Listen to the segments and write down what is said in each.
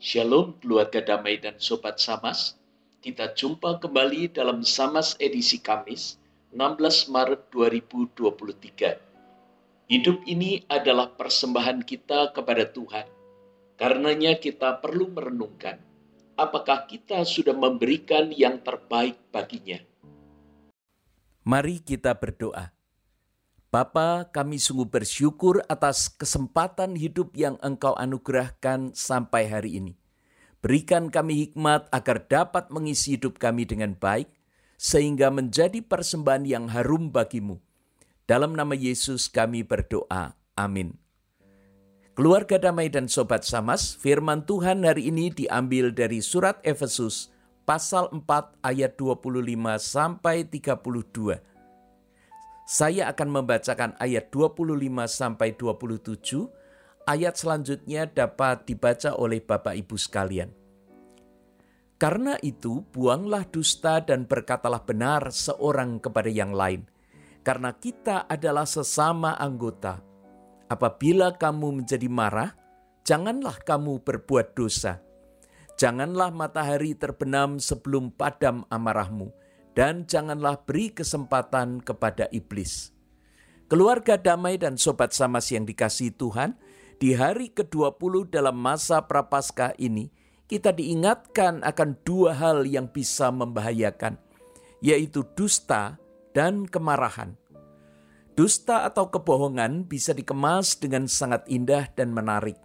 Shalom keluarga damai dan sobat Samas. Kita jumpa kembali dalam Samas edisi Kamis 16 Maret 2023. Hidup ini adalah persembahan kita kepada Tuhan. Karenanya kita perlu merenungkan apakah kita sudah memberikan yang terbaik baginya. Mari kita berdoa. Bapa, kami sungguh bersyukur atas kesempatan hidup yang Engkau anugerahkan sampai hari ini. Berikan kami hikmat agar dapat mengisi hidup kami dengan baik, sehingga menjadi persembahan yang harum bagimu. Dalam nama Yesus kami berdoa. Amin. Keluarga damai dan sobat samas, firman Tuhan hari ini diambil dari surat Efesus pasal 4 ayat 25 sampai 32 saya akan membacakan ayat 25 sampai 27. Ayat selanjutnya dapat dibaca oleh Bapak Ibu sekalian. Karena itu, buanglah dusta dan berkatalah benar seorang kepada yang lain, karena kita adalah sesama anggota. Apabila kamu menjadi marah, janganlah kamu berbuat dosa. Janganlah matahari terbenam sebelum padam amarahmu dan janganlah beri kesempatan kepada iblis. Keluarga damai dan sobat samas yang dikasih Tuhan, di hari ke-20 dalam masa prapaskah ini, kita diingatkan akan dua hal yang bisa membahayakan, yaitu dusta dan kemarahan. Dusta atau kebohongan bisa dikemas dengan sangat indah dan menarik,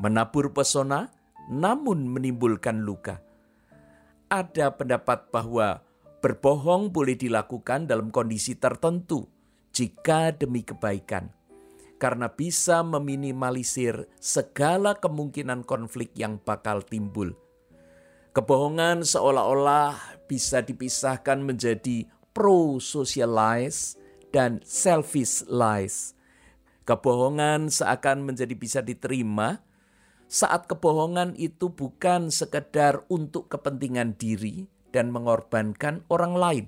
menabur pesona, namun menimbulkan luka. Ada pendapat bahwa Berbohong boleh dilakukan dalam kondisi tertentu jika demi kebaikan, karena bisa meminimalisir segala kemungkinan konflik yang bakal timbul. Kebohongan seolah-olah bisa dipisahkan menjadi pro-social lies dan selfish lies. Kebohongan seakan menjadi bisa diterima saat kebohongan itu bukan sekedar untuk kepentingan diri, dan mengorbankan orang lain.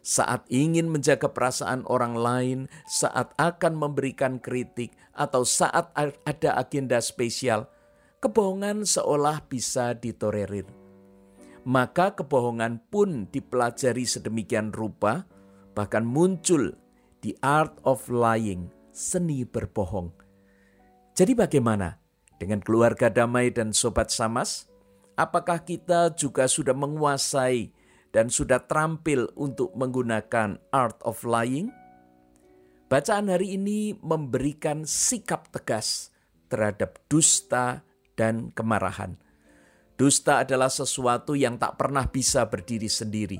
Saat ingin menjaga perasaan orang lain, saat akan memberikan kritik, atau saat ada agenda spesial, kebohongan seolah bisa ditolerir. Maka kebohongan pun dipelajari sedemikian rupa, bahkan muncul di art of lying, seni berbohong. Jadi bagaimana dengan keluarga damai dan sobat samas? Apakah kita juga sudah menguasai dan sudah terampil untuk menggunakan art of lying? Bacaan hari ini memberikan sikap tegas terhadap dusta dan kemarahan. Dusta adalah sesuatu yang tak pernah bisa berdiri sendiri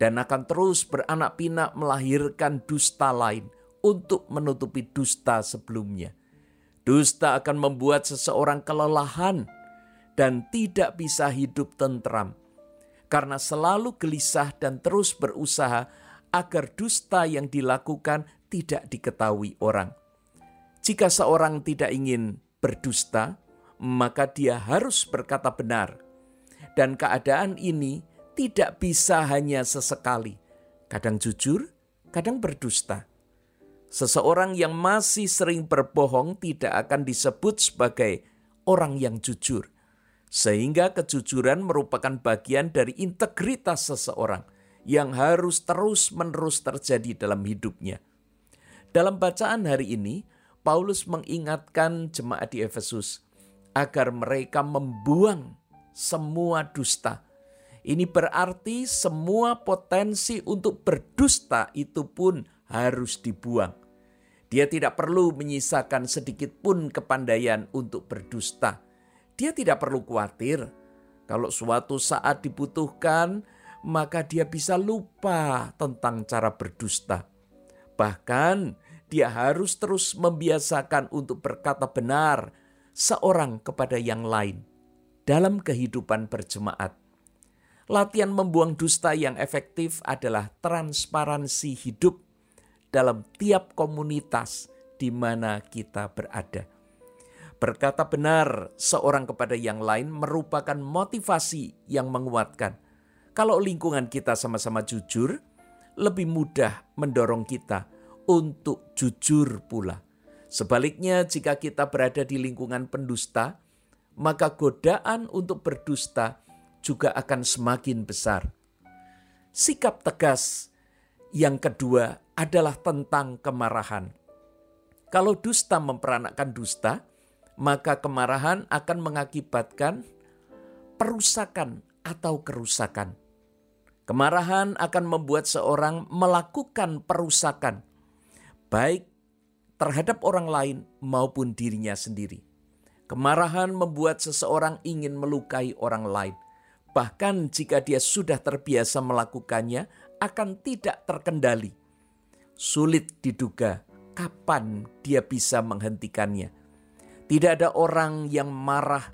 dan akan terus beranak pinak melahirkan dusta lain untuk menutupi dusta sebelumnya. Dusta akan membuat seseorang kelelahan dan tidak bisa hidup tentram karena selalu gelisah dan terus berusaha agar dusta yang dilakukan tidak diketahui orang. Jika seorang tidak ingin berdusta, maka dia harus berkata benar, dan keadaan ini tidak bisa hanya sesekali, kadang jujur, kadang berdusta. Seseorang yang masih sering berbohong tidak akan disebut sebagai orang yang jujur sehingga kejujuran merupakan bagian dari integritas seseorang yang harus terus-menerus terjadi dalam hidupnya. Dalam bacaan hari ini, Paulus mengingatkan jemaat di Efesus agar mereka membuang semua dusta. Ini berarti semua potensi untuk berdusta itu pun harus dibuang. Dia tidak perlu menyisakan sedikit pun kepandaian untuk berdusta dia tidak perlu khawatir kalau suatu saat dibutuhkan, maka dia bisa lupa tentang cara berdusta. Bahkan dia harus terus membiasakan untuk berkata benar seorang kepada yang lain dalam kehidupan berjemaat. Latihan membuang dusta yang efektif adalah transparansi hidup dalam tiap komunitas di mana kita berada. Berkata benar seorang kepada yang lain merupakan motivasi yang menguatkan. Kalau lingkungan kita sama-sama jujur, lebih mudah mendorong kita untuk jujur pula. Sebaliknya, jika kita berada di lingkungan pendusta, maka godaan untuk berdusta juga akan semakin besar. Sikap tegas yang kedua adalah tentang kemarahan. Kalau dusta memperanakkan dusta, maka kemarahan akan mengakibatkan perusakan atau kerusakan. Kemarahan akan membuat seorang melakukan perusakan, baik terhadap orang lain maupun dirinya sendiri. Kemarahan membuat seseorang ingin melukai orang lain, bahkan jika dia sudah terbiasa melakukannya, akan tidak terkendali. Sulit diduga kapan dia bisa menghentikannya. Tidak ada orang yang marah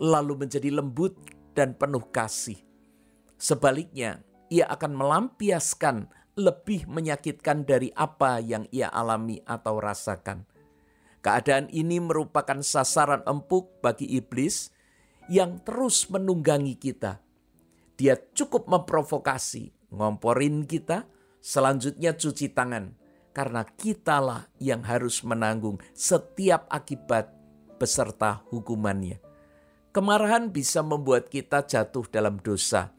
lalu menjadi lembut dan penuh kasih Sebaliknya, ia akan melampiaskan lebih menyakitkan dari apa yang ia alami atau rasakan. Keadaan ini merupakan sasaran empuk bagi iblis yang terus menunggangi kita. Dia cukup memprovokasi, ngomporin kita, selanjutnya cuci tangan, karena kitalah yang harus menanggung setiap akibat beserta hukumannya. Kemarahan bisa membuat kita jatuh dalam dosa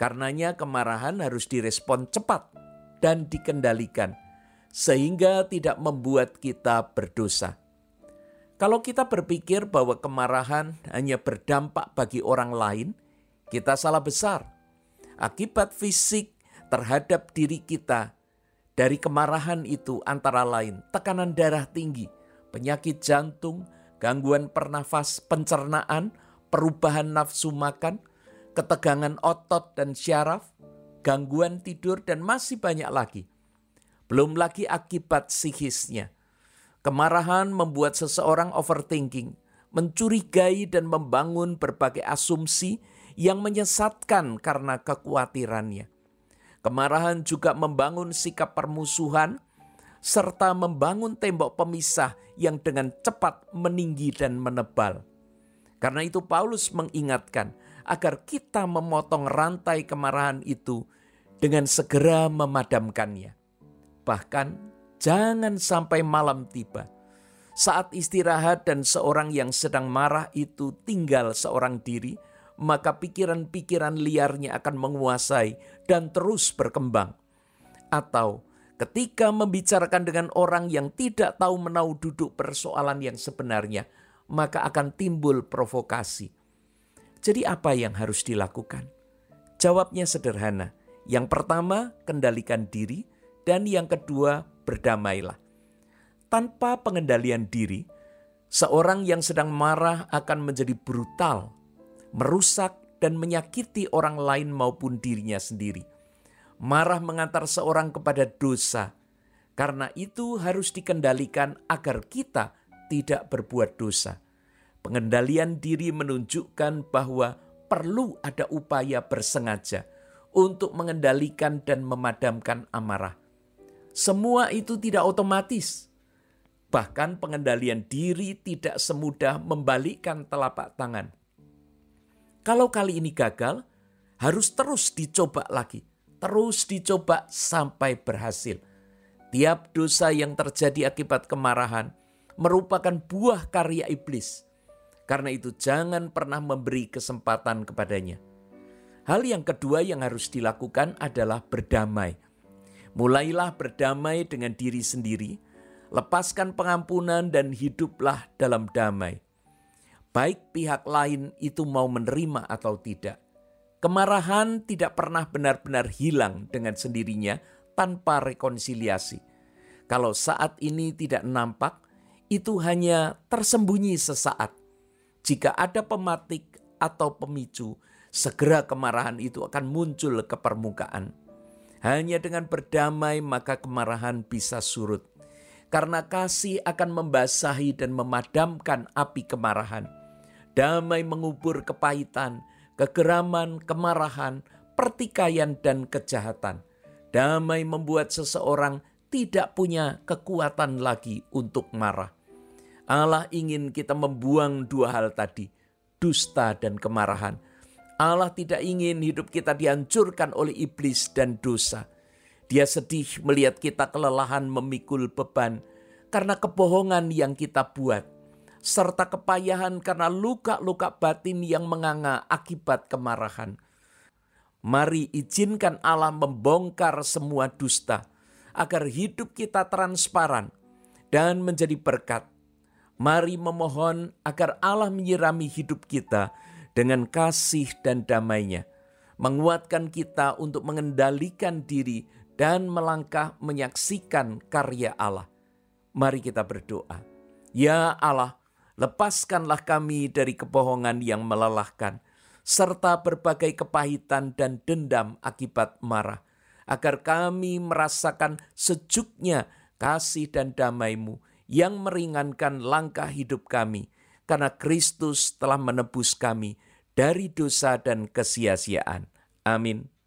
Karenanya kemarahan harus direspon cepat dan dikendalikan sehingga tidak membuat kita berdosa. Kalau kita berpikir bahwa kemarahan hanya berdampak bagi orang lain, kita salah besar. Akibat fisik terhadap diri kita dari kemarahan itu antara lain tekanan darah tinggi, penyakit jantung, gangguan pernafas, pencernaan, perubahan nafsu makan, ketegangan otot dan syaraf, gangguan tidur, dan masih banyak lagi. Belum lagi akibat psikisnya. Kemarahan membuat seseorang overthinking, mencurigai dan membangun berbagai asumsi yang menyesatkan karena kekhawatirannya. Kemarahan juga membangun sikap permusuhan serta membangun tembok pemisah yang dengan cepat meninggi dan menebal. Karena itu Paulus mengingatkan agar kita memotong rantai kemarahan itu dengan segera memadamkannya. Bahkan jangan sampai malam tiba. Saat istirahat dan seorang yang sedang marah itu tinggal seorang diri, maka pikiran-pikiran liarnya akan menguasai dan terus berkembang. Atau ketika membicarakan dengan orang yang tidak tahu menau duduk persoalan yang sebenarnya, maka akan timbul provokasi jadi apa yang harus dilakukan? Jawabnya sederhana. Yang pertama, kendalikan diri. Dan yang kedua, berdamailah. Tanpa pengendalian diri, seorang yang sedang marah akan menjadi brutal, merusak dan menyakiti orang lain maupun dirinya sendiri. Marah mengantar seorang kepada dosa. Karena itu harus dikendalikan agar kita tidak berbuat dosa. Pengendalian diri menunjukkan bahwa perlu ada upaya bersengaja untuk mengendalikan dan memadamkan amarah. Semua itu tidak otomatis. Bahkan pengendalian diri tidak semudah membalikkan telapak tangan. Kalau kali ini gagal, harus terus dicoba lagi. Terus dicoba sampai berhasil. Tiap dosa yang terjadi akibat kemarahan merupakan buah karya iblis karena itu jangan pernah memberi kesempatan kepadanya. Hal yang kedua yang harus dilakukan adalah berdamai. Mulailah berdamai dengan diri sendiri, lepaskan pengampunan dan hiduplah dalam damai. Baik pihak lain itu mau menerima atau tidak. Kemarahan tidak pernah benar-benar hilang dengan sendirinya tanpa rekonsiliasi. Kalau saat ini tidak nampak, itu hanya tersembunyi sesaat jika ada pematik atau pemicu, segera kemarahan itu akan muncul ke permukaan. Hanya dengan berdamai maka kemarahan bisa surut. Karena kasih akan membasahi dan memadamkan api kemarahan. Damai mengubur kepahitan, kegeraman, kemarahan, pertikaian, dan kejahatan. Damai membuat seseorang tidak punya kekuatan lagi untuk marah. Allah ingin kita membuang dua hal tadi, dusta dan kemarahan. Allah tidak ingin hidup kita dihancurkan oleh iblis dan dosa. Dia sedih melihat kita kelelahan memikul beban karena kebohongan yang kita buat. Serta kepayahan karena luka-luka batin yang menganga akibat kemarahan. Mari izinkan Allah membongkar semua dusta, agar hidup kita transparan dan menjadi berkat. Mari memohon agar Allah menyirami hidup kita dengan kasih dan damainya, menguatkan kita untuk mengendalikan diri dan melangkah menyaksikan karya Allah. Mari kita berdoa. Ya Allah, lepaskanlah kami dari kebohongan yang melelahkan, serta berbagai kepahitan dan dendam akibat marah, agar kami merasakan sejuknya kasih dan damai-Mu yang meringankan langkah hidup kami, karena Kristus telah menebus kami dari dosa dan kesia-siaan. Amin.